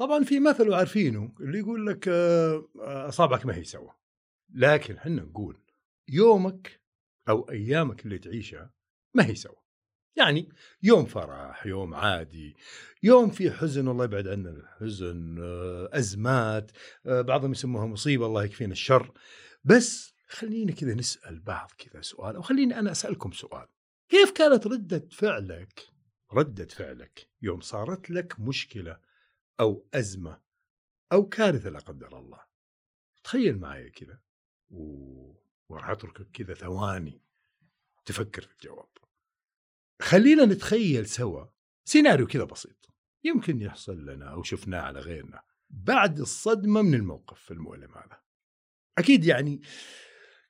طبعا في مثل وعارفينه اللي يقول لك آه، آه، أصابعك ما هي سوا. لكن إحنا نقول يومك أو أيامك اللي تعيشها ما هي سوا. يعني يوم فرح يوم عادي يوم في حزن الله يبعد عنا الحزن آه، أزمات بعضهم يسموها مصيبة الله يكفينا الشر. بس خلينا كذا نسأل بعض كذا سؤال أو خليني أنا أسألكم سؤال. كيف كانت ردة فعلك ردة فعلك يوم صارت لك مشكلة أو أزمة أو كارثة لا قدر الله. تخيل معي كذا و... وراح أتركك كذا ثواني تفكر في الجواب. خلينا نتخيل سوا سيناريو كذا بسيط يمكن يحصل لنا أو شفناه على غيرنا بعد الصدمة من الموقف المؤلم هذا. أكيد يعني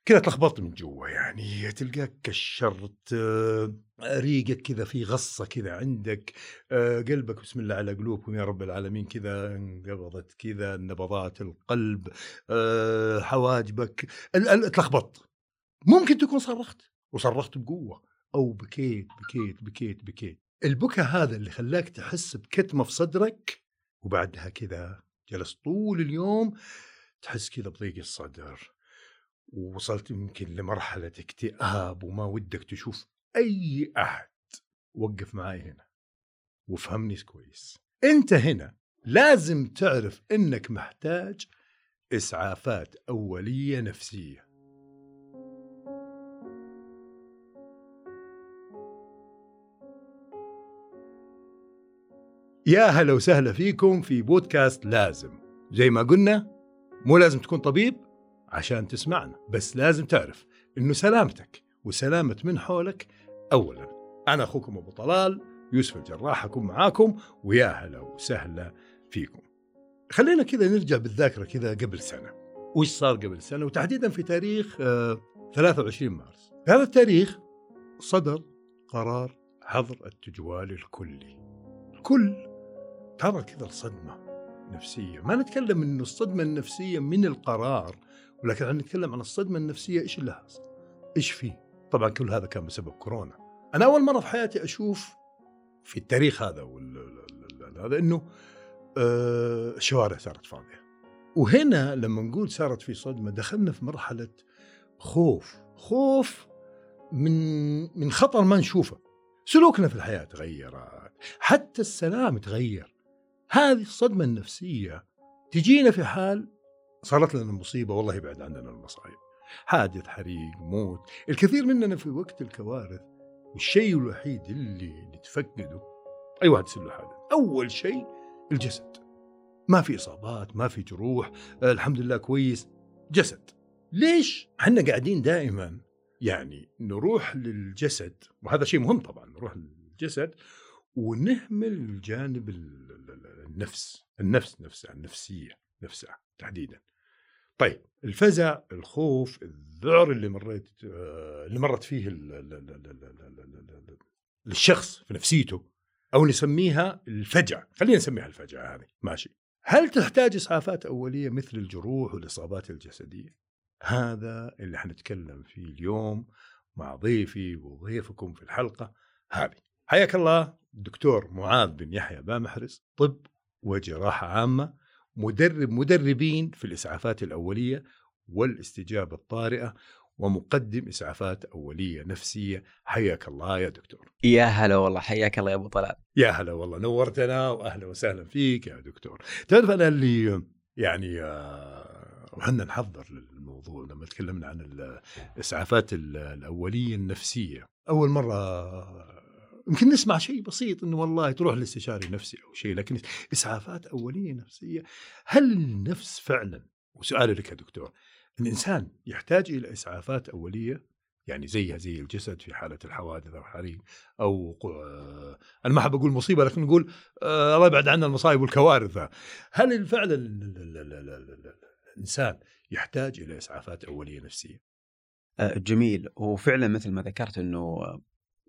كذا تلخبطت من جوا يعني تلقاك كشرت آه، ريقك كذا في غصة كذا عندك آه، قلبك بسم الله على قلوبكم يا رب العالمين كذا انقبضت كذا نبضات القلب آه، حواجبك تلخبطت. ممكن تكون صرخت وصرخت بقوة أو بكيت بكيت بكيت بكيت. البكاء هذا اللي خلاك تحس بكتمة في صدرك وبعدها كذا جلس طول اليوم تحس كذا بضيق الصدر. ووصلت يمكن لمرحلة اكتئاب وما ودك تشوف أي أحد. وقف معي هنا وفهمني كويس. أنت هنا لازم تعرف أنك محتاج إسعافات أولية نفسية. يا هلا وسهلا فيكم في بودكاست لازم. زي ما قلنا مو لازم تكون طبيب عشان تسمعنا. بس لازم تعرف إنه سلامتك وسلامة من حولك اولا. أنا أخوكم أبو طلال يوسف الجراح أكون معاكم ويا هلا وسهلا فيكم. خلينا كذا نرجع بالذاكرة كذا قبل سنة. وش صار قبل سنة؟ وتحديدا في تاريخ 23 آه، مارس. في هذا التاريخ صدر قرار حظر التجوال الكلي. الكل تعرض كذا لصدمه نفسيه ما نتكلم إنه الصدمة النفسية من القرار ولكن إحنا نتكلم عن الصدمة النفسية إيش اللي حصل؟ إيش فيه؟ طبعا كل هذا كان بسبب كورونا. أنا أول مرة في حياتي أشوف في التاريخ هذا هذا آه، الشوارع صارت فاضية. وهنا لما نقول صارت في صدمة دخلنا في مرحلة خوف، خوف من من خطر ما نشوفه. سلوكنا في الحياة تغيرت، حتى السلام تغير. هذه الصدمة النفسية تجينا في حال صارت لنا مصيبة والله يبعد عننا المصايب. حادث حريق موت الكثير مننا في وقت الكوارث. والشيء الوحيد اللي نتفقده أي واحد يصير له حادث أول شيء الجسد. ما في إصابات ما في جروح الحمد لله كويس جسد. ليش إحنا قاعدين دائما يعني نروح للجسد؟ وهذا شيء مهم طبعا نروح للجسد ونهمل الجانب النفس النفس نفسها النفسية نفسها تحديدا طيب الفزع الخوف الذعر اللي مريت اللي مرت فيه الشخص في نفسيته أو نسميها الفجعه خلينا نسميها الفجعه هذه ماشي هل تحتاج اسعافات اوليه مثل الجروح والاصابات الجسديه هذا اللي حنتكلم فيه اليوم مع ضيفي وضيفكم في الحلقة هذه حياك الله الدكتور معاذ بن يحيى بامحرز طب وجراحة عامة مدرب مدربين في الإسعافات الأولية والاستجابة الطارئة ومقدم إسعافات أولية نفسية. حياك الله يا دكتور. يا هلا والله حياك الله يا أبو طلال. يا هلا والله نورتنا وأهلا وسهلا فيك يا دكتور. تعرف أنا اللي يعني آه، وحنا نحضر للموضوع لما تكلمنا عن الإسعافات الأولية النفسية. أول مرة يمكن نسمع شيء بسيط إنه والله تروح لاستشاري نفسي أو شيء لكن إسعافات أولية نفسية. هل النفس فعلا وسؤالي لك يا دكتور الإنسان يحتاج إلى إسعافات أولية؟ يعني زيها زي الجسد في حالة الحوادث أو الحريق أو أنا ما أحب أقول مصيبة لكن نقول آه، الله يبعد عنا المصايب والكوارث. هل فعلا الإنسان يحتاج إلى إسعافات أولية نفسية؟ آه، جميل. وفعلا مثل ما ذكرت إنه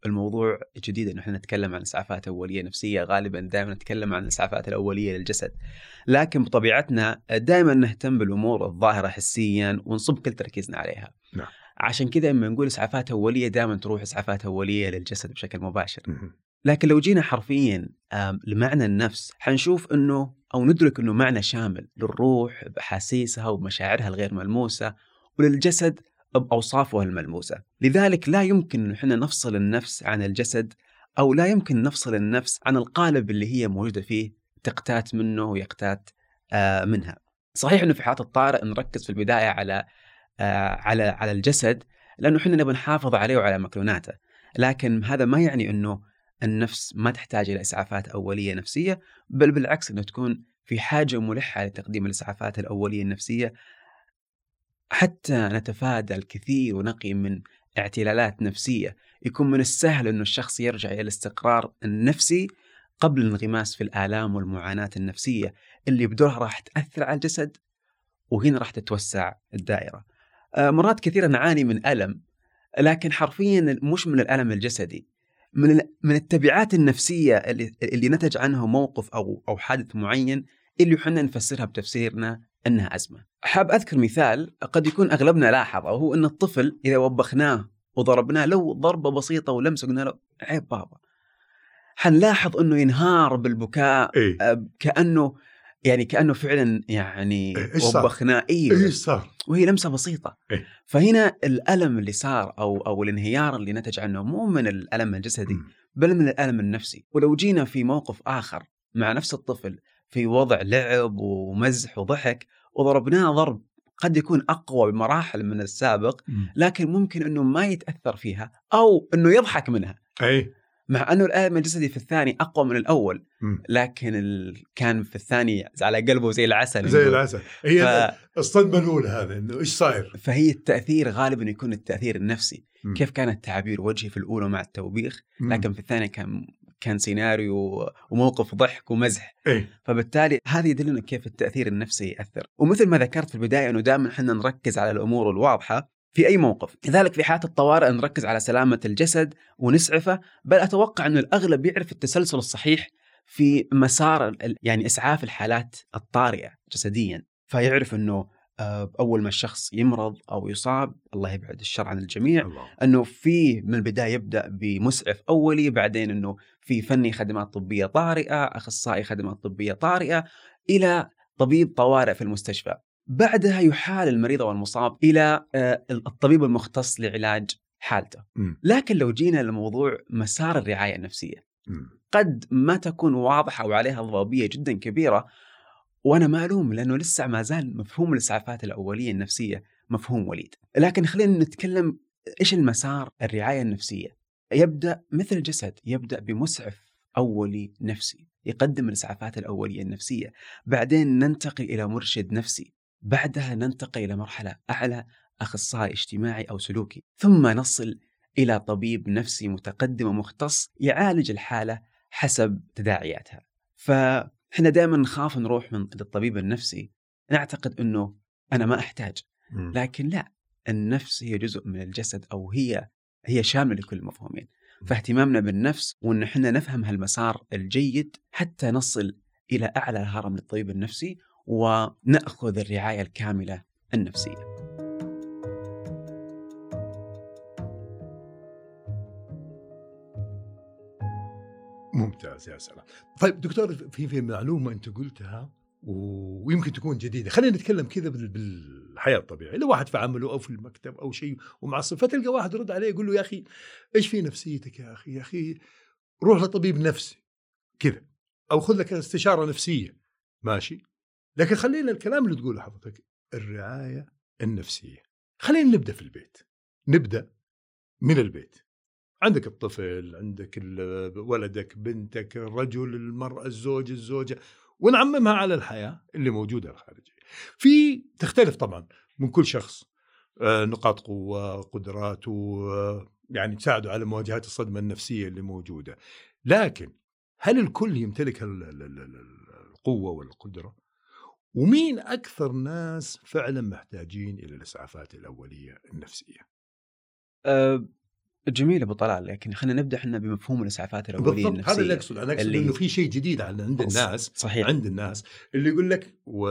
الموضوع جديد إنه إحنا نتكلم عن اسعافات اوليه نفسية غالبا دائما نتكلم عن الإسعافات الأولية للجسد. لكن بطبيعتنا دائما نهتم بالأمور الظاهرة حسيا ونصب كل تركيزنا عليها. نعم. عشان كذا لما نقول إسعافات أولية دائما تروح إسعافات أولية للجسد بشكل مباشر. لكن لو جينا حرفيا لمعنى النفس حنشوف إنه أو ندرك إنه معنى شامل للروح بأحاسيسها ومشاعرها الغير ملموسة وللجسد بأوصافه الملموسة، لذلك لا يمكن إن إحنا نفصل النفس عن الجسد أو لا يمكن نفصل النفس عن القالب اللي هي موجودة فيه تقتات منه ويقتات آه، منها. صحيح إنه في حالات الطارئ نركز في البداية على آه، على على الجسد لأنه إحنا نبغى نحافظ عليه وعلى مكنوناته، لكن هذا ما يعني إنه النفس ما تحتاج إلى إسعافات أولية نفسية، بل بالعكس إنه تكون في حاجة ملحة لتقديم الإسعافات الأولية النفسية حتى نتفادى الكثير ونقي من اعتلالات نفسية، يكون من السهل إنه الشخص يرجع إلى الاستقرار النفسي قبل الانغماس في الآلام والمعاناة النفسية اللي بدورها راح تأثر على الجسد وهنا راح تتوسع الدائرة. آه، مرات كثيرة نعاني من ألم لكن حرفيا مش من الألم الجسدي من من التبعات النفسية اللي اللي نتج عنها موقف أو أو حادث معين اللي إحنا نفسرها بتفسيرنا إنها أزمة. حاب أذكر مثال قد يكون أغلبنا لاحظه وهو إن الطفل إذا وبخناه وضربناه لو ضربة بسيطة ولمسه قلنا له عيب بابا. حنلاحظ إنه ينهار بالبكاء آه، كانه يعني كأنه فعلا يعني إيه،؟ وبخناه أيوه إيش صار؟ وهي لمسة بسيطة إيه. فهنا الألم اللي صار أو أو الانهيار اللي نتج عنه مو من الألم الجسدي. بل من الألم النفسي ولو جينا في موقف آخر مع نفس الطفل في وضع لعب ومزح وضحك وضربناه ضرب قد يكون أقوى بمراحل من السابق مم. لكن ممكن إنه ما يتأثر فيها أو إنه يضحك منها أي مع إنه الالم الجسدي في الثاني أقوى من الأول مم. لكن ال... كان في الثاني على قلبه زي العسل زي. العسل هي ف... الصدمة الأولى هذا إنه إيش صاير؟ فهي التأثير غالبا يكون التأثير النفسي مم. كيف كانت تعابير وجهي في الأولى مع التوبيخ. لكن في الثانية كان كان سيناريو وموقف ضحك ومزح. إيه. فبالتالي هذا يدلنا كيف التأثير النفسي يأثر. ومثل ما ذكرت في البداية إنه دائما إحنا نركز على الأمور الواضحة في أي موقف. لذلك في حالات الطوارئ نركز على سلامة الجسد ونسعفه بل أتوقع إنه الأغلب يعرف التسلسل الصحيح في مسار يعني إسعاف الحالات الطارئة جسديا. فيعرف إنه أول ما الشخص يمرض أو يصاب الله يبعد الشر عن الجميع الله أنه في من البداية يبدأ بمسعف أولي بعدين أنه في فني خدمات طبية طارئة أخصائي خدمات طبية طارئة إلى طبيب طوارئ في المستشفى بعدها يحال المريض أو المصاب إلى آه، الطبيب المختص لعلاج حالته. لكن لو جينا لموضوع مسار الرعاية النفسية. قد ما تكون واضحة وعليها ضبابية جدا كبيرة وأنا ما ألوم لأنه لسه ما زال مفهوم الإسعافات الأولية النفسية مفهوم وليد. لكن خلينا نتكلم إيش المسار الرعاية النفسية؟ يبدأ مثل الجسد يبدأ بمسعف أولي نفسي يقدم الإسعافات الأولية النفسية. بعدين ننتقل إلى مرشد نفسي. بعدها ننتقل إلى مرحلة أعلى أخصائي اجتماعي أو سلوكي. ثم نصل إلى طبيب نفسي متقدم ومختص يعالج الحالة حسب تداعياتها. فاحنا دائما نخاف نروح من للطبيب النفسي. نعتقد إنه أنا ما أحتاج. لكن لا النفس هي جزء من الجسد أو هي هي شاملة لكل المفهومين فاهتمامنا بالنفس وإن إحنا نفهم هالمسار الجيد حتى نصل إلى أعلى الهرم للطبيب النفسي ونأخذ الرعاية الكاملة النفسية. ممتاز يا سلام. طيب دكتور في في معلومة أنت قلتها ويمكن تكون جديدة. خلينا نتكلم كذا بال- بالحياة الطبيعية. لو واحد في عمله أو في المكتب أو شيء ومعصب فتلقى واحد يرد عليه يقول له يا أخي إيش في نفسيتك يا أخي؟ يا أخي روح لطبيب نفسي. كذا. أو خذ لك استشارة نفسية. ماشي؟ لكن خلينا الكلام اللي تقوله حضرتك الرعاية النفسية. خلينا نبدأ في البيت. نبدأ من البيت. عندك الطفل عندك ولدك بنتك الرجل المرأة الزوج الزوجة ونعممها على الحياة اللي موجودة الخارجية. في تختلف طبعا من كل شخص آه، نقاط قوة قدراته آه، يعني تساعده على مواجهة الصدمة النفسية اللي موجودة. لكن هل الكل يمتلك ال- ال- ال- ال- القوة والقدرة؟ ومين أكثر ناس فعلا محتاجين إلى الإسعافات الأولية النفسية؟ أه جميل أبو طلال لكن خلينا نبدأ إحنا بمفهوم الإسعافات الأولية بالضبط هذا اللي اقصد أنا أقصد اللي- إنه في شيء جديد عند الناس صحيح. عند الناس اللي يقول لك و...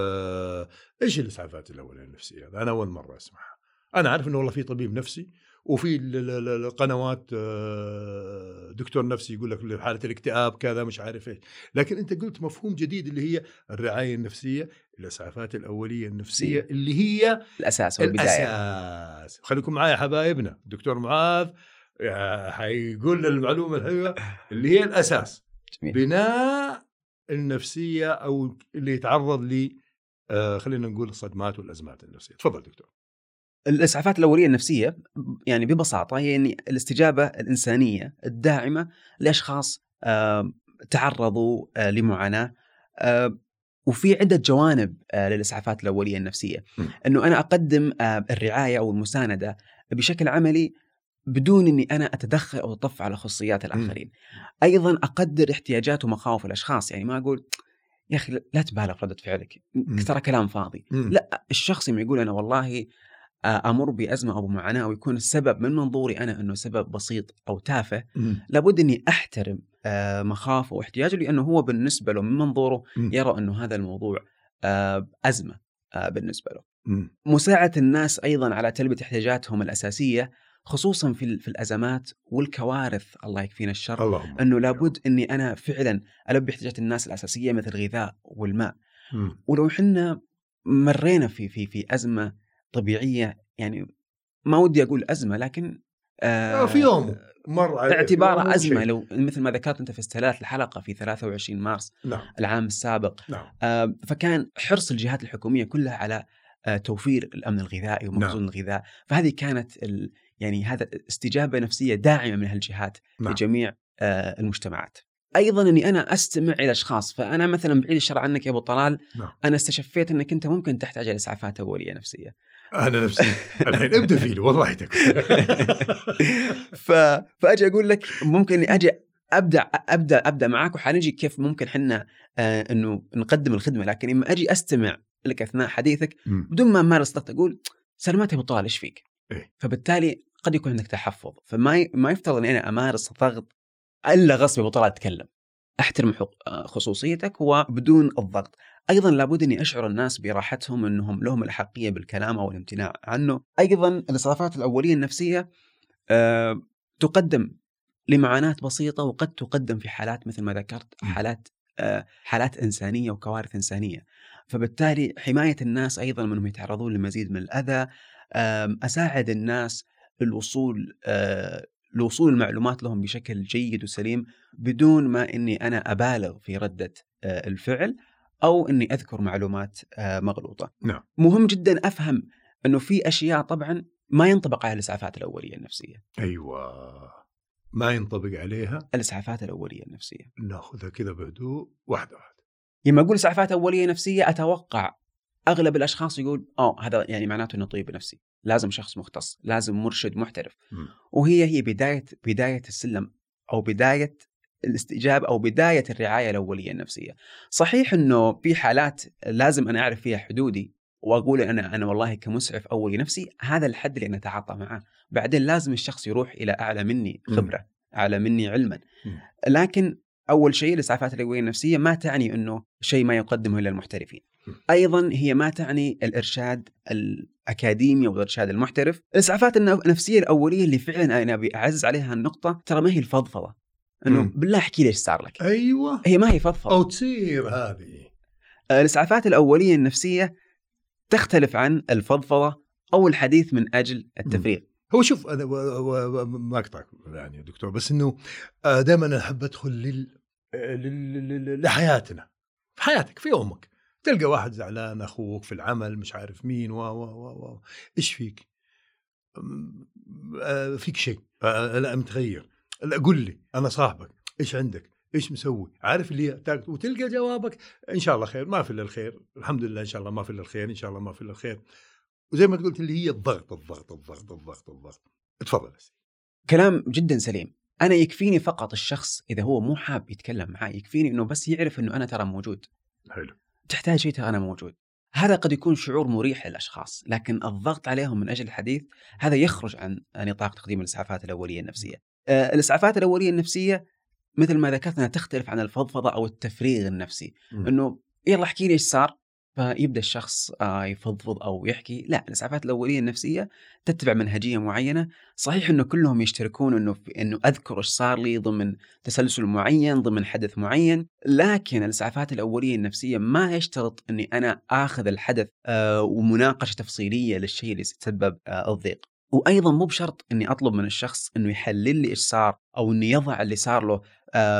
إيش الإسعافات الأولية النفسية؟ أنا أول مرة أسمعها. أنا عارف إنه والله في طبيب نفسي وفي ال- ال- ال- القنوات آه، دكتور نفسي يقول لك حاله الاكتئاب كذا مش عارف إيش. لكن أنت قلت مفهوم جديد اللي هي الرعاية النفسية الإسعافات الأولية النفسية اللي هي الأساس والبداية. الأساس. خليكم معايا حبايبنا. دكتور معاذ حيقول المعلومة الحلوة اللي هي الأساس جميل. بناء النفسية أو اللي يتعرض ل آه، خلينا نقول الصدمات والأزمات النفسية تفضل دكتور الإسعافات الأولية النفسية يعني ببساطة هي يعني الاستجابة الإنسانية الداعمة لأشخاص آه، تعرضوا آه، لمعاناة وفي عدة جوانب آه، للإسعافات الأولية النفسية م. إنه أنا أقدم آه، الرعاية أو المساندة بشكل عملي بدون إني أنا أتدخل أو أطف على خصوصيات الآخرين. أيضا أقدر احتياجات ومخاوف الأشخاص يعني ما أقول يا أخي لا تبالغ في ردة فعلك ترى كلام فاضي مم. لا الشخص لما يقول أنا والله آه، أمر بأزمة أو بمعاناة ويكون السبب من منظوري أنا إنه سبب بسيط أو تافه مم. لابد إني أحترم آه، مخاوفه واحتياجه لأنه هو بالنسبة له من منظوره مم. يرى إنه هذا الموضوع آه، أزمة بالنسبة له. مساعدة الناس أيضا على تلبية احتياجاتهم الأساسية خصوصا في في الأزمات والكوارث الله يكفينا الشر اللهم أنه لابد إني أنا فعلا ألبي احتياجات الناس الأساسية مثل الغذاء والماء مم. ولو إحنا مرينا في في في أزمة طبيعية يعني ما ودي أقول أزمة لكن آه، في يوم مر يوم أزمة شيء. لو مثل ما ذكرت أنت في استهلات الحلقة في 23 مارس نعم العام السابق نعم آه، فكان حرص الجهات الحكومية كلها على آه، توفير الأمن الغذائي ومخزون نعم. الغذاء فهذه كانت ال يعني هذا استجابة نفسية داعمة من هالجهات نعم لجميع آه، المجتمعات أيضا إني أنا أستمع إلى أشخاص فأنا مثلا بعيد الشر عنك يا أبو طلال نعم. أنا استشفيت إنك أنت ممكن تحتاج إلى اسعافات أولية نفسية أنا نفسي الحين ابدأ فيني والله ف... فأجي أقول لك ممكن إني أجي أبدأ أبدأ أبدأ معاك وحنجي كيف ممكن حنا آه إنه نقدم الخدمة لكن إما أجي أستمع لك أثناء حديثك. بدون ما امارس ضغط أقول سلامات يا أبو طلال إيش فيك؟ إيه. فبالتالي قد يكون عندك تحفظ. فما ي... ما يفترض إني أنا أمارس ضغط إلا غصب يا ابو طلال أتكلم. أحترم حق... آه، خصوصيتك وبدون الضغط. أيضا لابد إني أشعر الناس براحتهم إنهم لهم الاحقيه بالكلام أو الامتناع عنه. أيضا الاسعافات الأولية النفسية آه، تقدم لمعاناة بسيطة وقد تقدم في حالات مثل ما ذكرت. حالات آه، حالات إنسانية وكوارث إنسانية. فبالتالي حماية الناس أيضا منهم يتعرضون لمزيد من الأذى. آم، أساعد الناس للوصول آه، لوصول المعلومات لهم بشكل جيد وسليم بدون ما إني أنا أبالغ في ردة آه، الفعل أو إني أذكر معلومات آه، مغلوطة. نعم. مهم جدا أفهم إنه في أشياء طبعا ما ينطبق عليها الإسعافات الأولية النفسية. أيوه ما ينطبق عليها الإسعافات الأولية النفسية. نأخذها كذا بهدوء واحدة واحدة لما أقول إسعافات أولية نفسية أتوقع أغلب الأشخاص يقول آه هذا يعني معناته إنه طبيب نفسي، لازم شخص مختص، لازم مرشد محترف. مم. وهي هي بداية بداية السلم أو بداية الاستجابه أو بداية الرعاية الأولية النفسية. صحيح إنه في حالات لازم أنا أعرف فيها حدودي وأقول أنا أنا والله كمسعف أولي نفسي هذا الحد اللي أنا اتعاطى معه، بعدين لازم الشخص يروح إلى أعلى مني خبرة، أعلى مني علما. مم. لكن أول شيء الاسعافات الأولية النفسية ما تعني إنه شيء ما يقدمه إلا المحترفين. أيضا هي ما تعني الإرشاد الأكاديمي أو الإرشاد المحترف، الإسعافات النف- النفسية الأولية اللي فعلا أنا أبي أعزز عليها النقطة ترى ما هي الفضفضة. إنه. بالله احكي لي إيش صار لك. أيوه هي ما هي فضفضة. أو تصير هذه الإسعافات الأولية النفسية تختلف عن الفضفضة أو الحديث من أجل التفريغ. هو شوف أنا. ما أقطعك يعني يا دكتور بس إنه دائما أنا أحب أدخل لل... لل... لل... لحياتنا في حياتك في يومك تلقى واحد زعلان أخوك في العمل مش عارف مين و و و, و. إيش فيك؟ أم، آه، فيك شيء آه، لا متغير لا قل لي أنا صاحبك إيش عندك؟ إيش مسوي؟ عارف اللي وتلقى جوابك إن شاء الله خير ما في إلا الخير الحمد لله إن شاء الله ما في إلا الخير إن شاء الله ما في إلا الخير وزي ما قلت اللي هي الضغط الضغط الضغط الضغط الضغط تفضل يا سيدي. كلام جدا سليم. أنا يكفيني فقط الشخص إذا هو مو حاب يتكلم معي يكفيني إنه بس يعرف إنه أنا ترى موجود. حلو تحتاج ترى أنا موجود. هذا قد يكون شعور مريح للأشخاص، لكن الضغط عليهم من أجل الحديث هذا يخرج عن نطاق تقديم الإسعافات الأولية النفسية. آه، الإسعافات الأولية النفسية مثل ما ذكرت أنها تختلف عن الفضفضة أو التفريغ النفسي،. إنه يلا احكي لي إيش صار؟ فيبدأ الشخص آه، يفضفض أو يحكي لا الإسعافات الأولية النفسية تتبع منهجية معينة. صحيح إنه كلهم يشتركون إنه إنه أذكر إيش صار لي ضمن تسلسل معين ضمن حدث معين لكن الإسعافات الأولية النفسية ما يشترط إني أنا آخذ الحدث آه، ومناقشة تفصيلية للشيء اللي سبب آه، الضيق. وأيضا مو بشرط إني أطلب من الشخص إنه يحلل لي إيش صار أو إنه يضع اللي صار له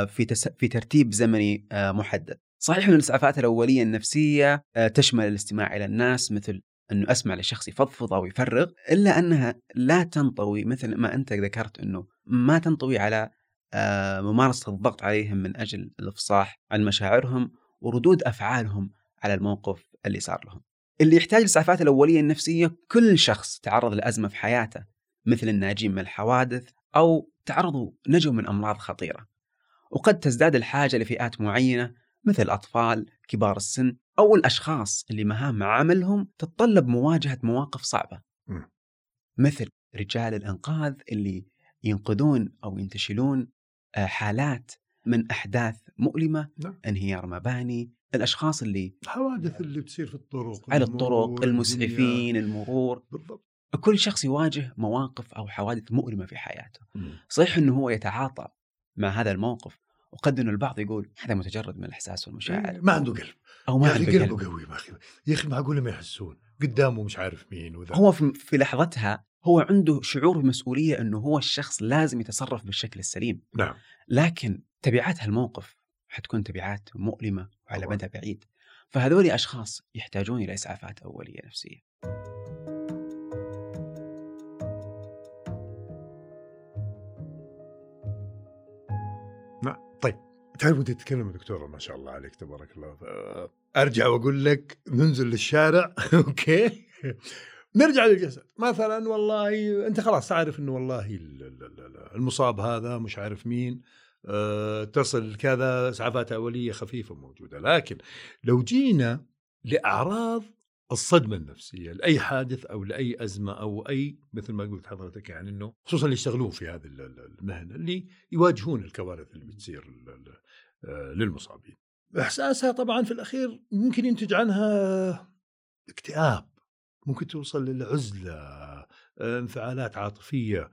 في في ترتيب زمني محدد. صحيح أن الإسعافات الأولية النفسية آه، تشمل الاستماع إلى الناس مثل أنه أسمع لشخص يفضفض أو يفرغ إلا أنها لا تنطوي مثل ما أنت ذكرت أنه ما تنطوي على آه، ممارسة الضغط عليهم من أجل الإفصاح عن مشاعرهم وردود أفعالهم على الموقف اللي صار لهم. اللي يحتاج الإسعافات الأولية النفسية كل شخص تعرض لأزمة في حياته مثل الناجين من الحوادث أو تعرضوا نجوا من أمراض خطيرة. وقد تزداد الحاجة لفئات معينة مثل الأطفال كبار السن أو الأشخاص اللي مهام عملهم تتطلب مواجهة مواقف صعبة. مثل رجال الإنقاذ اللي ينقذون أو ينتشلون آه، حالات من أحداث مؤلمة نعم. انهيار مباني الأشخاص اللي الحوادث اللي بتصير في الطرق على الطرق المسعفين المرور. بالضبط. كل شخص يواجه مواقف أو حوادث مؤلمة في حياته. صحيح أنه هو يتعاطى مع هذا الموقف وقد إنه البعض يقول هذا متجرد من الإحساس والمشاعر. ما عنده قلب. أو ما عنده قلب. قلبه قوي يا أخي. معقوله ما يحسون. قدامه مش عارف مين وذا. هو في, لحظتها هو عنده شعور بمسؤولية إنه هو الشخص لازم يتصرف بالشكل السليم. نعم. لكن تبعات هالموقف حتكون تبعات مؤلمة وعلى مدى بعيد. فهذول أشخاص يحتاجون إلى إسعافات أولية نفسية. تعرف وانت تتكلم دكتورة ما شاء الله عليك تبارك الله. أرجع وأقول لك ننزل للشارع. أوكي. نرجع للجسد. مثلا والله أنت خلاص تعرف إنه والله المصاب هذا مش عارف مين أه تصل كذا اسعافات أولية خفيفة موجودة. لكن لو جينا لأعراض الصدمة النفسية لأي حادث أو لأي أزمة أو أي مثل ما قلت حضرتك يعني إنه خصوصا اللي يشتغلون في هذه المهنة اللي يواجهون الكوارث اللي بتصير آه، للمصابين. إحساسها طبعا في الأخير ممكن ينتج عنها اكتئاب، ممكن توصل للعزلة، آه، انفعالات عاطفية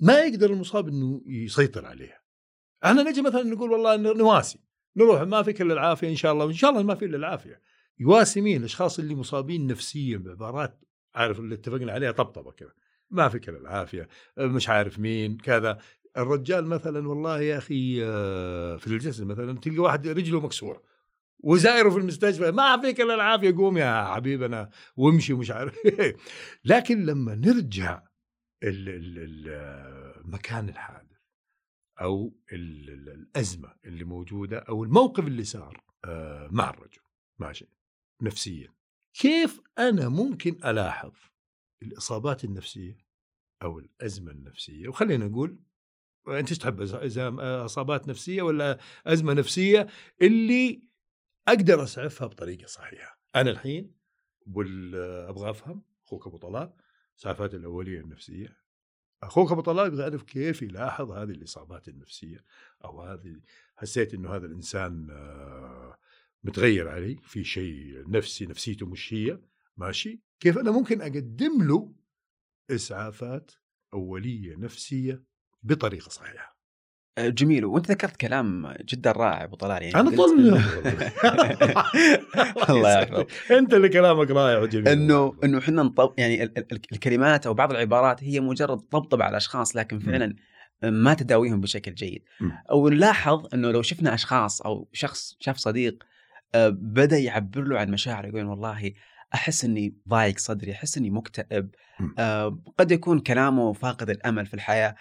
ما يقدر المصاب إنه يسيطر عليها. إحنا نجي مثلا نقول والله نواسي، نروح ما فيك إلا العافية إن شاء الله وإن شاء الله ما في إلا العافية. يواسي مين؟ الأشخاص اللي مصابين نفسيا بعبارات عارف اللي اتفقنا عليها طبطبة كذا. ما الا العافية، مش عارف مين، كذا، الرجال مثلا والله يا أخي آه، في الجسد مثلا تلقى واحد رجله مكسورة. وزايره في المستشفى ما فيك إلا العافية قوم يا حبيبنا وامشي ومش عارف. لكن لما نرجع مكان الحادث أو الأزمة اللي موجودة أو الموقف اللي صار آه، مع الرجل. ماشي. نفسيا كيف أنا ممكن ألاحظ الإصابات النفسية أو الأزمة النفسية؟ وخلينا نقول إيش تحب إصابات نفسية ولا أزمة نفسية؟ اللي أقدر أسعفها بطريقة صحيحة. أنا الحين أبغى أفهم أخوك أبو طلال اسعافات الأولية النفسية. أخوك أبو طلال يبغى يعرف كيف يلاحظ هذه الإصابات النفسية أو هذه حسيت إنه هذا الإنسان آه، متغير علي في شيء نفسي نفسيته مش هي ماشي؟ كيف أنا ممكن أقدم له إسعافات أولية نفسية بطريقة صحيحة؟ آه، جميل. وأنت ذكرت كلام جدا رائع أبو طلال يعني أنا طول الله يحفظك. أنت اللي كلامك رائع وجميل. إنه إنه إحنا نطب يعني الكلمات أو بعض العبارات هي مجرد طبطبه على الاشخاص لكن فعلا ما تداويهم بشكل جيد. أو نلاحظ إنه لو شفنا أشخاص أو شخص شاف صديق بدأ يعبر له عن مشاعره يقول والله أحس إني ضايق صدري أحس إني مكتئب آه، قد يكون كلامه فاقد الأمل في الحياة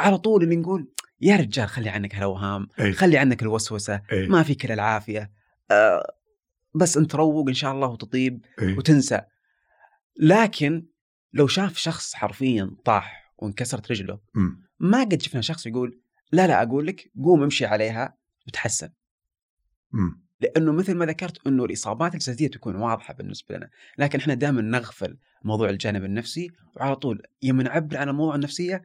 على طول اللي نقول يا رجال خلي عنك هالاوهام أيه. خلي عنك الوسوسة أيه. ما فيك إلا العافية أه بس أنت روق إن شاء الله وتطيب أيه. وتنسى لكن لو شاف شخص حرفيا طاح وانكسرت رجله م. ما قد شفنا شخص يقول لا لا أقول لك قوم امشي عليها بتحسن م. لأنه مثل ما ذكرت إنه الإصابات الجسدية تكون واضحة بالنسبة لنا، لكن إحنا دائما نغفل موضوع الجانب النفسي وعلى طول يوم نعبر عن الموضوع النفسية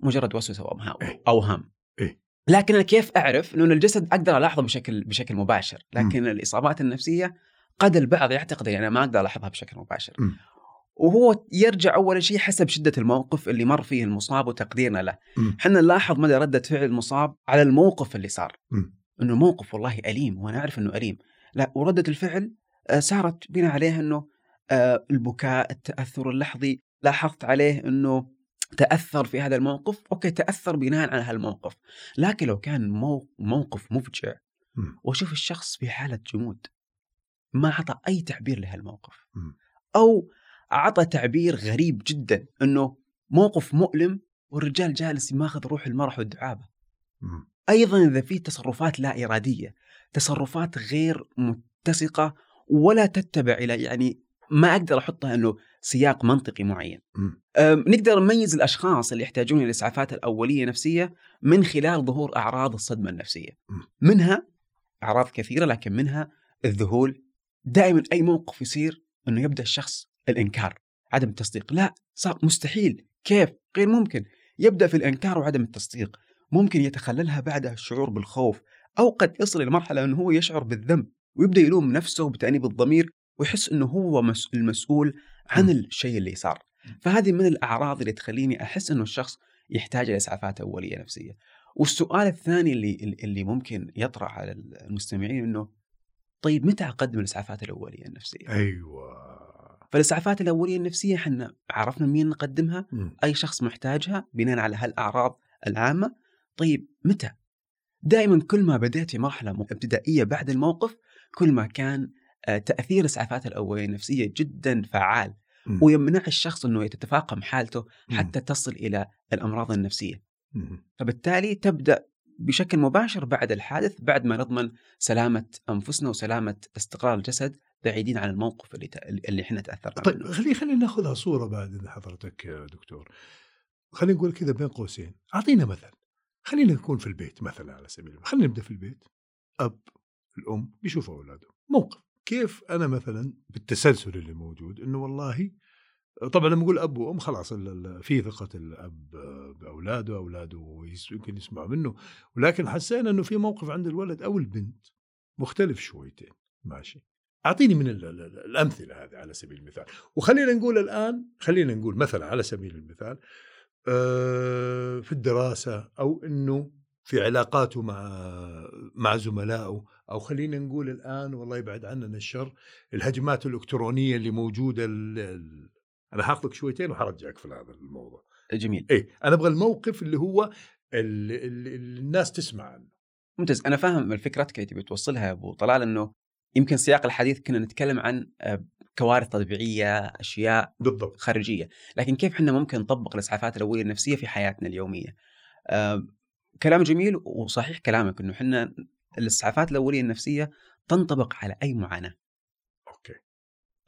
مجرد وسوسة واوهام إيه. اوهام إيه؟ لكن أنا كيف أعرف إنه الجسد أقدر ألاحظه بشكل بشكل مباشر لكن م. الإصابات النفسية قد البعض يعتقد يعني أنا ما أقدر ألاحظها بشكل مباشر م. وهو يرجع اول شيء حسب شدة الموقف اللي مر فيه المصاب وتقديرنا له. إحنا نلاحظ مدى ردة فعل المصاب على الموقف اللي صار م. إنه موقف والله أليم وأنا أعرف إنه أليم لا وردة الفعل آه، صارت بناء عليها إنه آه، البكاء التأثر اللحظي لاحظت عليه إنه تأثر في هذا الموقف أوكي تأثر بناء على هالموقف لكن لو كان مو- موقف مفجع. واشوف الشخص في حالة جمود ما اعطى أي تعبير لهالموقف. أو اعطى تعبير غريب جدا إنه موقف مؤلم والرجال جالس ماخذ روح المرح والدعابة. أيضا إذا في تصرفات لا إرادية تصرفات غير متسقة ولا تتبع إلى يعني ما أقدر أحطها إنه سياق منطقي معين. نقدر نميز الأشخاص اللي يحتاجون الاسعافات الأولية نفسية من خلال ظهور أعراض الصدمة النفسية. م. منها أعراض كثيرة لكن منها الذهول دائما أي موقف يصير إنه يبدأ الشخص الإنكار، عدم التصديق، لا صار مستحيل، كيف؟ غير ممكن، يبدأ في الإنكار وعدم التصديق، ممكن يتخللها بعدها الشعور بالخوف أو قد يصل إلى مرحلة إنه هو يشعر بالذنب ويبدأ يلوم نفسه بتأنيب الضمير ويحس إنه هو مس- المسؤول عن. الشيء اللي صار. فهذه من الأعراض اللي تخليني أحس إنه الشخص يحتاج إلى إسعافات أولية نفسية. والسؤال الثاني اللي اللي ممكن يطرح على المستمعين إنه طيب متى أقدم الإسعافات الأولية النفسية؟ أيوه فالإسعافات الأولية النفسية إحنا عرفنا مين نقدمها؟ م. أي شخص محتاجها بناء على هالأعراض العامة طيب متى دائما كل ما بديت في مرحلة م- إبتدائية بعد الموقف كل ما كان آه، تأثير الإسعافات الأولية النفسية جدا فعال م. ويمنع الشخص إنه تتفاقم حالته م. حتى تصل إلى الأمراض النفسية م. فبالتالي تبدأ بشكل مباشر بعد الحادث بعد ما نضمن سلامة أنفسنا وسلامة استقرار الجسد بعيدين عن الموقف اللي ت... اللي إحنا تأثرنا طيب. خلي خلينا ناخذها صورة بعد إذن حضرتك دكتور خلينا نقول كذا بين قوسين أعطينا مثل خلينا نكون في البيت مثلا على سبيل المثال خلينا نبدأ في البيت. أب الأم بيشوفوا أولادهم. موقف. كيف أنا مثلا بالتسلسل اللي موجود إنه والله طبعا لما نقول أب وأم خلاص في ثقة الأب بأولاده أولاده يمكن يسمعوا منه. ولكن حسينا إنه في موقف عند الولد أو البنت مختلف شويتين. ماشي. أعطيني من ال- ال- ال- الأمثلة هذه على سبيل المثال. وخلينا نقول الآن خلينا نقول مثلا على سبيل المثال في الدراسة أو إنه في علاقاته مع مع زملائه. أو خلينا نقول الآن والله يبعد عننا الشر الهجمات الإلكترونية اللي موجودة ال- أنا حاخذك شويتين وحرجعك في هذا الموضوع. جميل. اي أنا أبغى الموقف اللي هو اللي, اللي اللي الناس تسمع عنه. ممتاز. أنا فاهم فكرتك اللي تبي توصلها يا أبو طلال إنه يمكن سياق الحديث كنا نتكلم عن آه، كوارث طبيعية أشياء بالضبط. خارجية. لكن كيف إحنا ممكن نطبق الإسعافات الأولية النفسية في حياتنا اليومية؟ آه، كلام جميل وصحيح كلامك إنه إحنا الإسعافات الأولية النفسية تنطبق على أي معاناة. أوكي.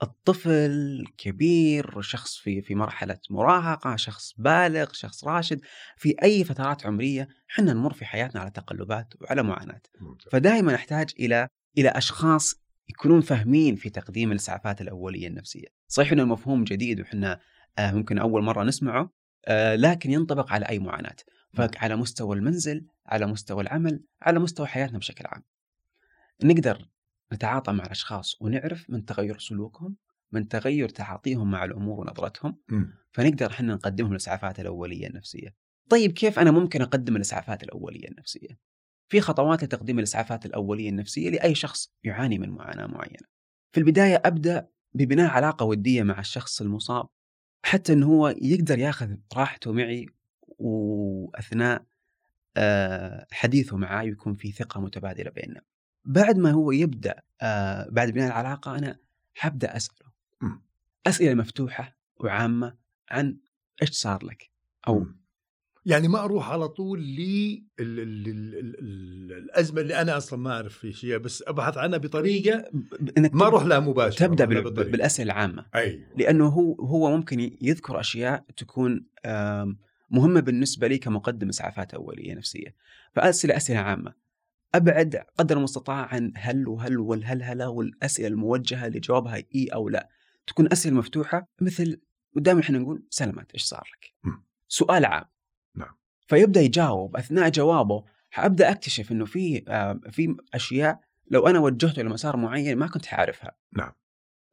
الطفل كبير شخص في في مرحلة مراهقة شخص بالغ شخص راشد في أي فترات عمرية إحنا نمر في حياتنا على تقلبات وعلى معاناة. فدائما نحتاج إلى إلى أشخاص يكونون فاهمين في تقديم الإسعافات الأولية النفسية صحيح إنه المفهوم جديد وحنا آه، ممكن أول مرة نسمعه آه، لكن ينطبق على أي معاناة فعلى مستوى المنزل على مستوى العمل على مستوى حياتنا بشكل عام نقدر نتعاطى مع الأشخاص ونعرف من تغير سلوكهم من تغير تعاطيهم مع الأمور ونظرتهم. فنقدر إحنا نقدم لهم الإسعافات الأولية النفسية. طيب كيف أنا ممكن أقدم الإسعافات الأولية النفسية؟ في خطوات لتقديم الإسعافات الأولية النفسية لأي شخص يعاني من معاناة معينة. في البداية أبدأ ببناء علاقة ودية مع الشخص المصاب حتى إنه هو يقدر يأخذ راحته معي وأثناء آه، حديثه معي يكون في ثقة متبادلة بيننا. بعد ما هو يبدأ آه، بعد بناء العلاقة أنا حبدأ أسأله. أسئلة مفتوحة وعامة عن إيش صار لك؟ أو. يعني ما أروح على طول الأزمة اللي أنا أصلا ما أعرف في شيء بس أبحث عنها بطريقة ب- إنك ما أروح لها مباشرة تبدأ. بالأسئلة العامة أيوه لأنه هو هو ممكن يذكر أشياء تكون مهمة بالنسبة لي كمقدم إسعافات أولية نفسية فأسئلة أسئلة عامة أبعد قدر المستطاع عن هل وهل والهلهله والأسئلة الموجهة اللي جوابها إي أو لا تكون أسئلة مفتوحة مثل ودائما إحنا نقول سلمت إيش صار لك؟ سؤال عام. فيبدأ يجاوب أثناء جوابه حأبدأ أكتشف إنه في آه، في أشياء لو أنا وجهته لمسار معين ما كنت حعرفها نعم.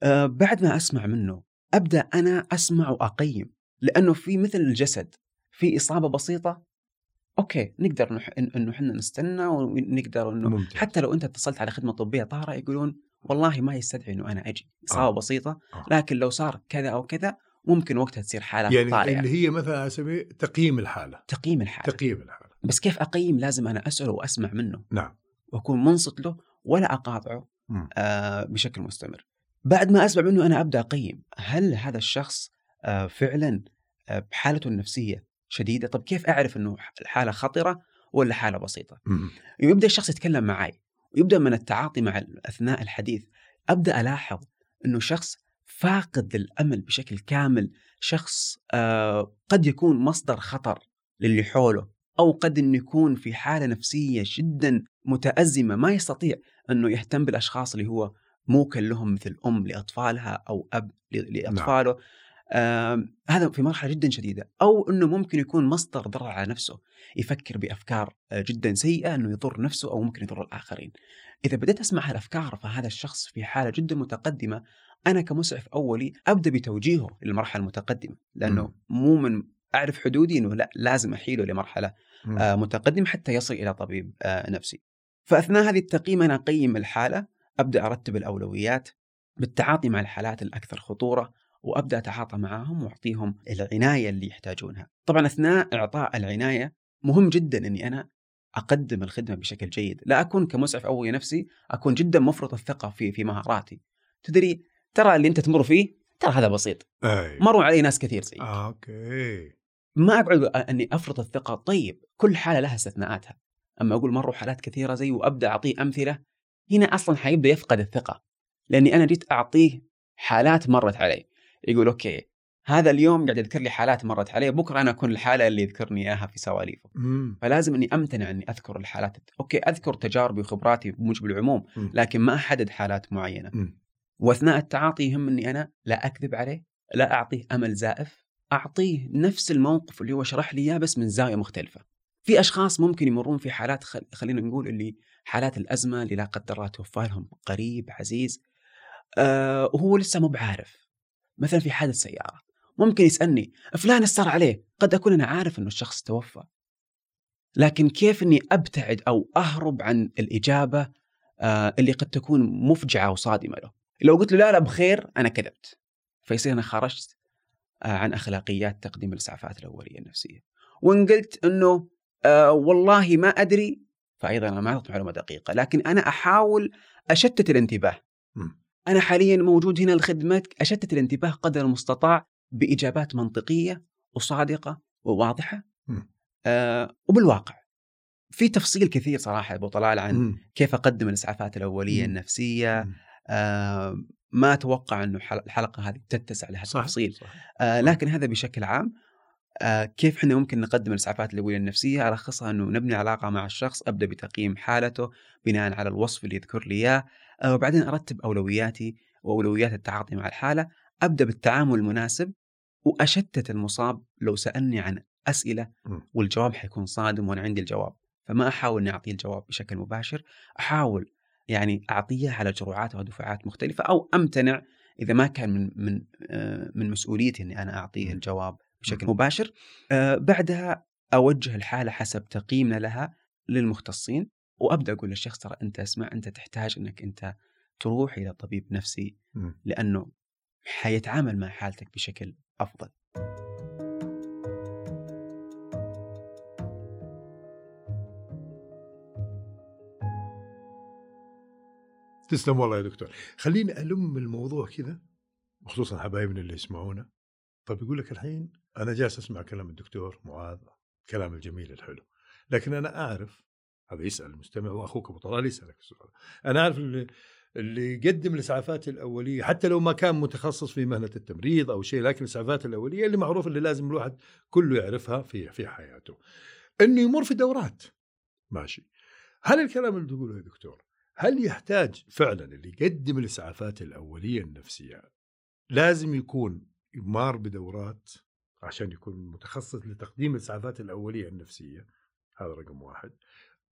آه بعد ما أسمع منه أبدأ أنا أسمع وأقيم لأنه في مثل الجسد في إصابة بسيطة أوكي نقدر نح... إنه إحنا نستنى ونقدر إنه ممتاز حتى لو أنت اتصلت على خدمة طبية طارئه يقولون والله ما يستدعي إنه أنا أجي إصابة آه. بسيطة آه. لكن لو صار كذا أو كذا ممكن وقتها تصير حالة يعني طارئة اللي هي مثلا سبيل تقييم الحالة تقييم الحالة تقييم الحالة بس كيف أقيم لازم أنا اساله وأسمع منه نعم وأكون منصت له ولا أقاطعه. آه بشكل مستمر. بعد ما أسمع منه أنا أبدأ أقيم هل هذا الشخص آه فعلا آه بحالته النفسية شديدة؟ طب كيف أعرف إنه الحالة خطرة ولا حالة بسيطة؟ مم. يبدأ الشخص يتكلم معي ويبدأ من التعاطي مع اثناء الحديث أبدأ ألاحظ إنه شخص فاقد للامل بشكل كامل، شخص آه قد يكون مصدر خطر للي حوله أو قد إنه يكون في حالة نفسية جدا متأزمة ما يستطيع إنه يهتم بالأشخاص اللي هو موكل لهم مثل أم لأطفالها أو أب ل- لأطفاله. آم، هذا في مرحلة جدا شديدة. أو إنه ممكن يكون مصدر ضرر على نفسه يفكر بأفكار آه، جدا سيئة إنه يضر نفسه أو ممكن يضر الآخرين. إذا بديت أسمع هالأفكار فهذا الشخص في حالة جدا متقدمة أنا كمسعف أولي أبدأ بتوجيهه للمرحلة المتقدمة لأنه مم. مو من أعرف حدودي إنه لا لازم أحيله لمرحلة. آه، متقدم حتى يصل إلى طبيب آه، نفسي. فأثناء هذه التقييم أنا أقيم الحالة، أبدأ أرتب الأولويات بالتعاطي مع الحالات الأكثر خطورة وأبدأ أتعاطى معاهم وأعطيهم العناية اللي يحتاجونها. طبعا أثناء إعطاء العناية مهم جدا إني أنا أقدم الخدمة بشكل جيد، لا أكون كمسعف أولي نفسي أكون جدا مفرط الثقة في في مهاراتي. تدري ترى اللي انت تمر فيه ترى هذا بسيط، أي. مروا علي ناس كثير زيك. آه، أوكي. ما أقعد أني افرض الثقة. طيب كل حالة لها استثناءاتها. أما أقول مروا حالات كثيرة زي وأبدأ أعطيه أمثلة هنا أصلا حيبدأ يفقد الثقة. لأني أنا جيت أعطيه حالات مرت علي. يقول okay هذا اليوم قاعد يذكر لي حالات مرت علي بكرة أنا أكون الحالة اللي يذكرني إياها في سواليفه. فلازم أني أمتنع أني أذكر الحالات. okay أذكر تجاربي وخبراتي بموجب العموم. لكن ما أحدد حالات معينة. مم. واثناء التعاطي يهم أني أنا لا أكذب عليه لا أعطيه أمل زائف أعطيه نفس الموقف اللي هو شرح لي إياه بس من زاوية مختلفة. في أشخاص ممكن يمرون في حالات خل... خلينا نقول اللي حالات الأزمة اللي لا قدر الله توفى لهم قريب عزيز آه وهو لسه مو بعارف. مثلا في حادث سيارة ممكن يسألني فلان صار عليه؟ قد أكون أنا عارف إنه الشخص توفى. لكن كيف إني أبتعد أو أهرب عن الإجابة آه اللي قد تكون مفجعة وصادمة له؟ لو قلت له لا لا بخير أنا كذبت فيصير أنا خرجت آه، عن أخلاقيات تقديم الإسعافات الأولية النفسية وان قلت إنه آه والله ما أدري فايضا أنا ما اعطيت معلومة دقيقة لكن أنا أحاول أشتت الانتباه. أنا حاليا موجود هنا لخدمتك أشتت الانتباه قدر المستطاع بإجابات منطقية وصادقة وواضحة. آه وبالواقع في تفصيل كثير صراحة أبو طلال عن مم. كيف أقدم الإسعافات الأولية مم. النفسية. آه ما أتوقع إنه حل- الحلقة هذه تتسع لها التفصيل صح. آه لكن هذا بشكل عام آه كيف إحنا ممكن نقدم الإسعافات الاوليه النفسية الخصها إنه نبني علاقة مع الشخص أبدأ بتقييم حالته بناء على الوصف اللي يذكر لي إياه آه وبعدين أرتب أولوياتي وأولويات التعاطي مع الحالة أبدأ بالتعامل المناسب وأشتت المصاب لو سألني عن أسئلة. والجواب حيكون صادم وأنا عندي الجواب فما أحاول إني أعطيه الجواب بشكل مباشر أحاول يعني أعطيه على جرعات ودفعات مختلفة أو أمتنع إذا ما كان من من آه، من مسؤوليتي إني أنا أعطيه. الجواب بشكل. مباشر آه، بعدها أوجه الحالة حسب تقييمنا لها للمختصين وأبدأ أقول للشخص ترى أنت اسمع أنت تحتاج إنك أنت تروح إلى طبيب نفسي. لأنه حيتعامل مع حالتك بشكل أفضل تسلم والله يا دكتور. خليني ألم الموضوع كذا خصوصا حبايبنا اللي يسمعونا طيب يقول لك الحين أنا جالس أسمع كلام الدكتور معاذ كلام الجميل الحلو. لكن أنا أعرف هذا يسأل المستمع وأخوك أبو طلال يسألك السؤال. أنا أعرف اللي اللي يقدم الإسعافات الأولية حتى لو ما كان متخصص في مهنة التمريض أو شيء لكن الإسعافات الأولية اللي معروف اللي لازم الواحد كله يعرفها في في حياته. إنه يمر في دورات. ماشي. هل الكلام اللي تقوله يا دكتور هل يحتاج فعلا اللي يقدم الإسعافات الأولية النفسية لازم يكون يمار بدورات عشان يكون متخصص لتقديم الإسعافات الأولية النفسية؟ هذا رقم واحد.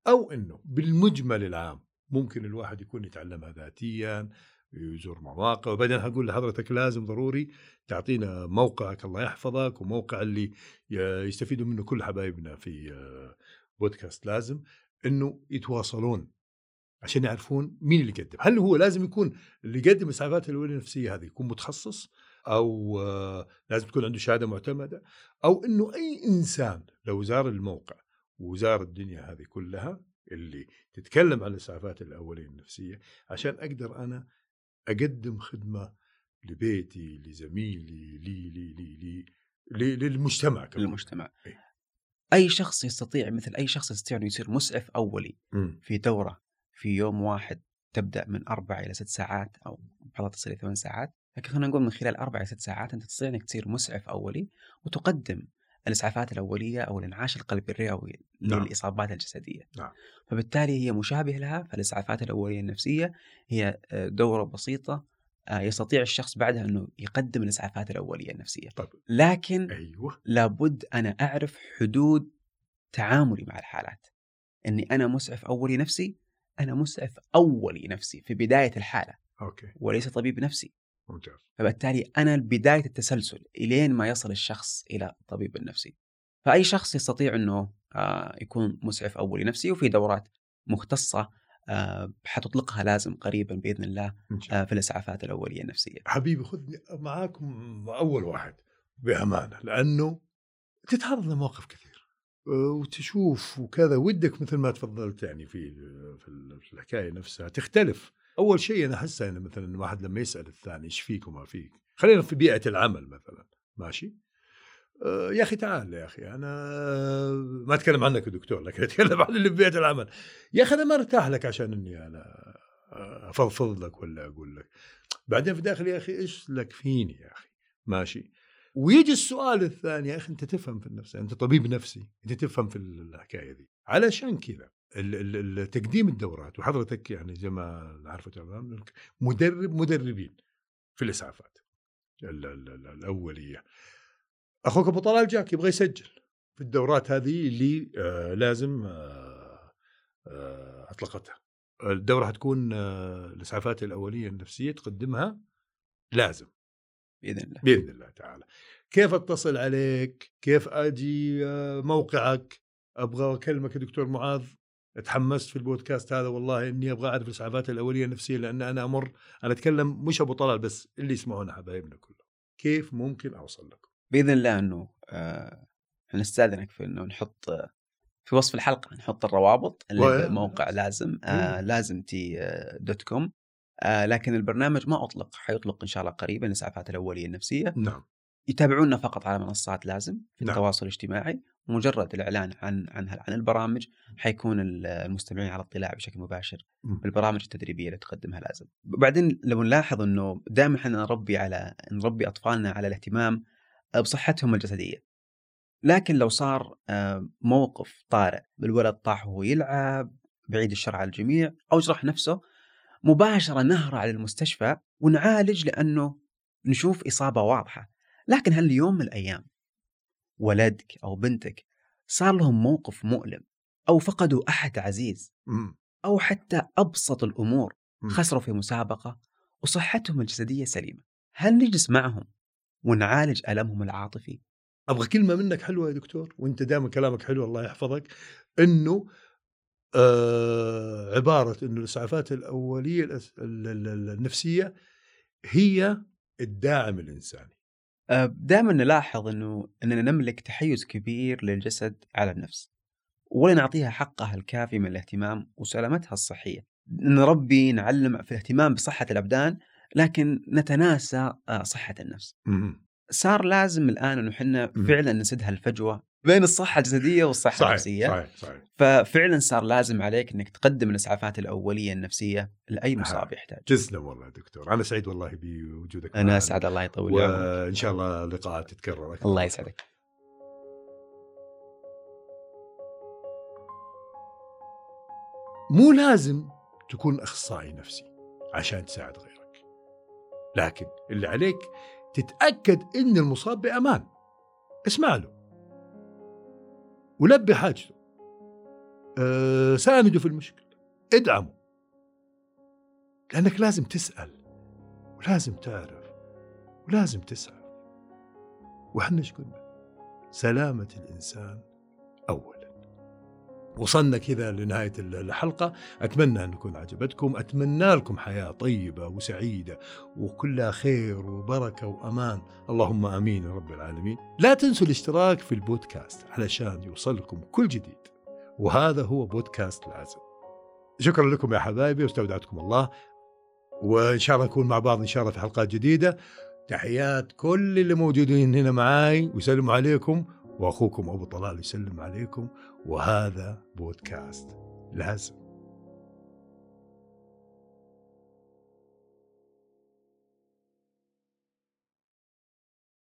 أو إنه بالمجمل العام ممكن الواحد يكون يتعلمها ذاتيا يزور مواقع وبعدين هقول لحضرتك لازم ضروري تعطينا موقعك الله يحفظك وموقع اللي يستفيدوا منه كل حبايبنا في آه، بودكاست لازم إنه يتواصلون عشان يعرفون مين اللي يقدم هل هو لازم يكون اللي يقدم اسعافات الوليه النفسية هذه يكون متخصص أو آه، لازم تكون عنده شهادة معتمدة أو إنه أي إنسان لو زار الموقع وزار الدنيا هذه كلها اللي تتكلم عن الإسعافات الاوليه النفسية عشان أقدر أنا أقدم خدمة لبيتي لزميلي لي لي لي لي, للمجتمع كمان. للمجتمع إيه؟ أي شخص يستطيع مثل أي شخص يستطيع انه يصير مسعف أولي م. في دورة في يوم واحد تبدأ من أربع إلى ست ساعات أو بعضها تصل إلى ثمان ساعات لكن خلينا نقول من خلال أربع إلى ست ساعات أنت تستطيع إنك تصير مسعف أولي وتقدم الإسعافات الأولية أو الإنعاش القلبي الرئوي نعم. للإصابات الجسدية. نعم. فبالتالي هي مشابه لها فالإسعافات الأولية النفسية هي آه، دورة بسيطة آه، يستطيع الشخص بعدها إنه يقدم الإسعافات الأولية النفسية. طيب. لكن أيوة. لابد أنا أعرف حدود تعاملي مع الحالات. إني أنا مسعف أولي نفسي أنا مسعف اولي نفسي في بداية الحالة. أوكي. وليس طبيب نفسي. ممتاز فبالتالي أنا بداية التسلسل إلين ما يصل الشخص إلى الطبيب النفسي فأي شخص يستطيع إنه آه، يكون مسعف اولي نفسي وفي دورات مختصة آه، حتطلقها لازم قريبا بإذن الله آه، في الإسعافات الأولية النفسية. حبيبي خذني معاكم أول واحد بأمانة لأنه تتعرض لمواقف كثير وتشوف وكذا. ودك مثل ما تفضلت يعني في في الحكاية نفسها تختلف. أول شيء أنا أحس يعني مثلا الواحد لما يسأل الثاني إيش فيك وما فيك خلينا في بيئة العمل مثلا. ماشي؟ آه يا أخي تعال يا أخي أنا ما أتكلم عنك يا دكتور لكن أتكلم عن اللي في بيئة العمل. يا أخي أنا ما أرتاح لك عشان إني أنا أفضفض لك ولا أقول لك. بعدين في داخل يا أخي إيش لك فيني يا أخي؟ ماشي؟ ويجي السؤال الثاني يا أخي أنت تفهم في النفس أنت طبيب نفسي أنت تفهم في الحكاية دي. علشان كذا تقديم الدورات وحضرتك يعني زي ما عارفه تمام مدرب مدربين في الإسعافات الأولية. أخوك أبو طلال جاك يبغى يسجل في الدورات هذه اللي آه لازم آه آه أطلقتها. الدورة حتكون آه الإسعافات الأولية النفسية تقدمها لازم. بإذن الله. بإذن الله تعالى. كيف أتصل عليك؟ كيف أجي؟ آه، موقعك؟ أبغى أكلمك دكتور معاذ. تحمست في البودكاست هذا؟ والله إني أبغى أعرف الإسعافات الأولية النفسية لأن أنا أمر أنا أتكلم مش أبو طلال بس اللي يسمعونا حبايبنا كلهم. كيف ممكن أوصل لكم؟ بإذن الله إنه آه نستاذنك في إنه نحط في وصف الحلقة نحط الروابط اللي موقع لازم آه لازم تي آه، dot com. آه لكن البرنامج ما أطلق حيطلق إن شاء الله قريبا الاسعافات الأولية النفسية نعم يتابعونا فقط على منصات لازم في نعم. التواصل الاجتماعي مجرد الإعلان عن عن عن البرامج حيكون المستمعين على اطلاع بشكل مباشر بالبرامج التدريبية اللي تقدمها لازم. بعدين لو نلاحظ إنه دائما إحنا نربي على نربي أطفالنا على الاهتمام بصحتهم الجسدية. لكن لو صار آه، موقف طارئ الولد طاح وهو يلعب بعيد الشر على الجميع أو جرح نفسه مباشرة نهرع على المستشفى ونعالج لأنه نشوف إصابة واضحة. لكن هل يوم من الأيام ولدك أو بنتك صار لهم موقف مؤلم أو فقدوا أحد عزيز أو حتى أبسط الأمور خسروا في مسابقة وصحتهم الجسدية سليمة؟ هل نجلس معهم ونعالج ألمهم العاطفي؟ أبغى كلمة منك حلوة يا دكتور وأنت دائما كلامك حلو الله يحفظك إنه آه عبارة إنه الإسعافات الأولية النفسية هي الداعم الإنساني آه، دائما نلاحظ إنه إننا نملك تحيز كبير للجسد على النفس ولا نعطيها حقها الكافي من الاهتمام وسلامتها الصحية. نربي نعلم في الاهتمام بصحة الأبدان لكن نتناسى آه، صحة النفس. صار لازم الآن إنه إحنا فعلا نسد هالفجوه بين الصحة الجسدية والصحة صحيح النفسية. صحيح صحيح. ففعلا صار لازم عليك إنك تقدم الأسعافات الأولية النفسية لأي مصاب يحتاج. جزنا والله دكتور. أنا سعيد والله بوجودك أنا اسعد الله يطول وإن شاء الله لقاءات تتكرر أكثر. الله يسعدك. مو لازم تكون أخصائي نفسي عشان تساعد غيرك. لكن اللي عليك تتأكد إن المصاب بأمان. اسمع له. ولبي حاجته. أه سانده في المشكلة. ادعمه. لأنك لازم تسأل ولازم تعرف ولازم تسعى. وحنا إيش قلنا؟ سلامة الإنسان أولا. وصلنا كذا لنهاية الحلقة. أتمنى أن تكون عجبتكم. أتمنى لكم حياة طيبة وسعيدة وكلها خير وبركة وأمان. اللهم آمين يا رب العالمين. لا تنسوا الاشتراك في البودكاست علشان يوصلكم كل جديد. وهذا هو بودكاست لازم شكرا لكم يا حبايبي. واستودعتكم الله. وإن شاء الله نكون مع بعض إن شاء الله في حلقات جديدة. تحيات كل اللي موجودين هنا معاي. ويسلموا عليكم. وأخوكم أبو طلال يسلم عليكم وهذا بودكاست لازم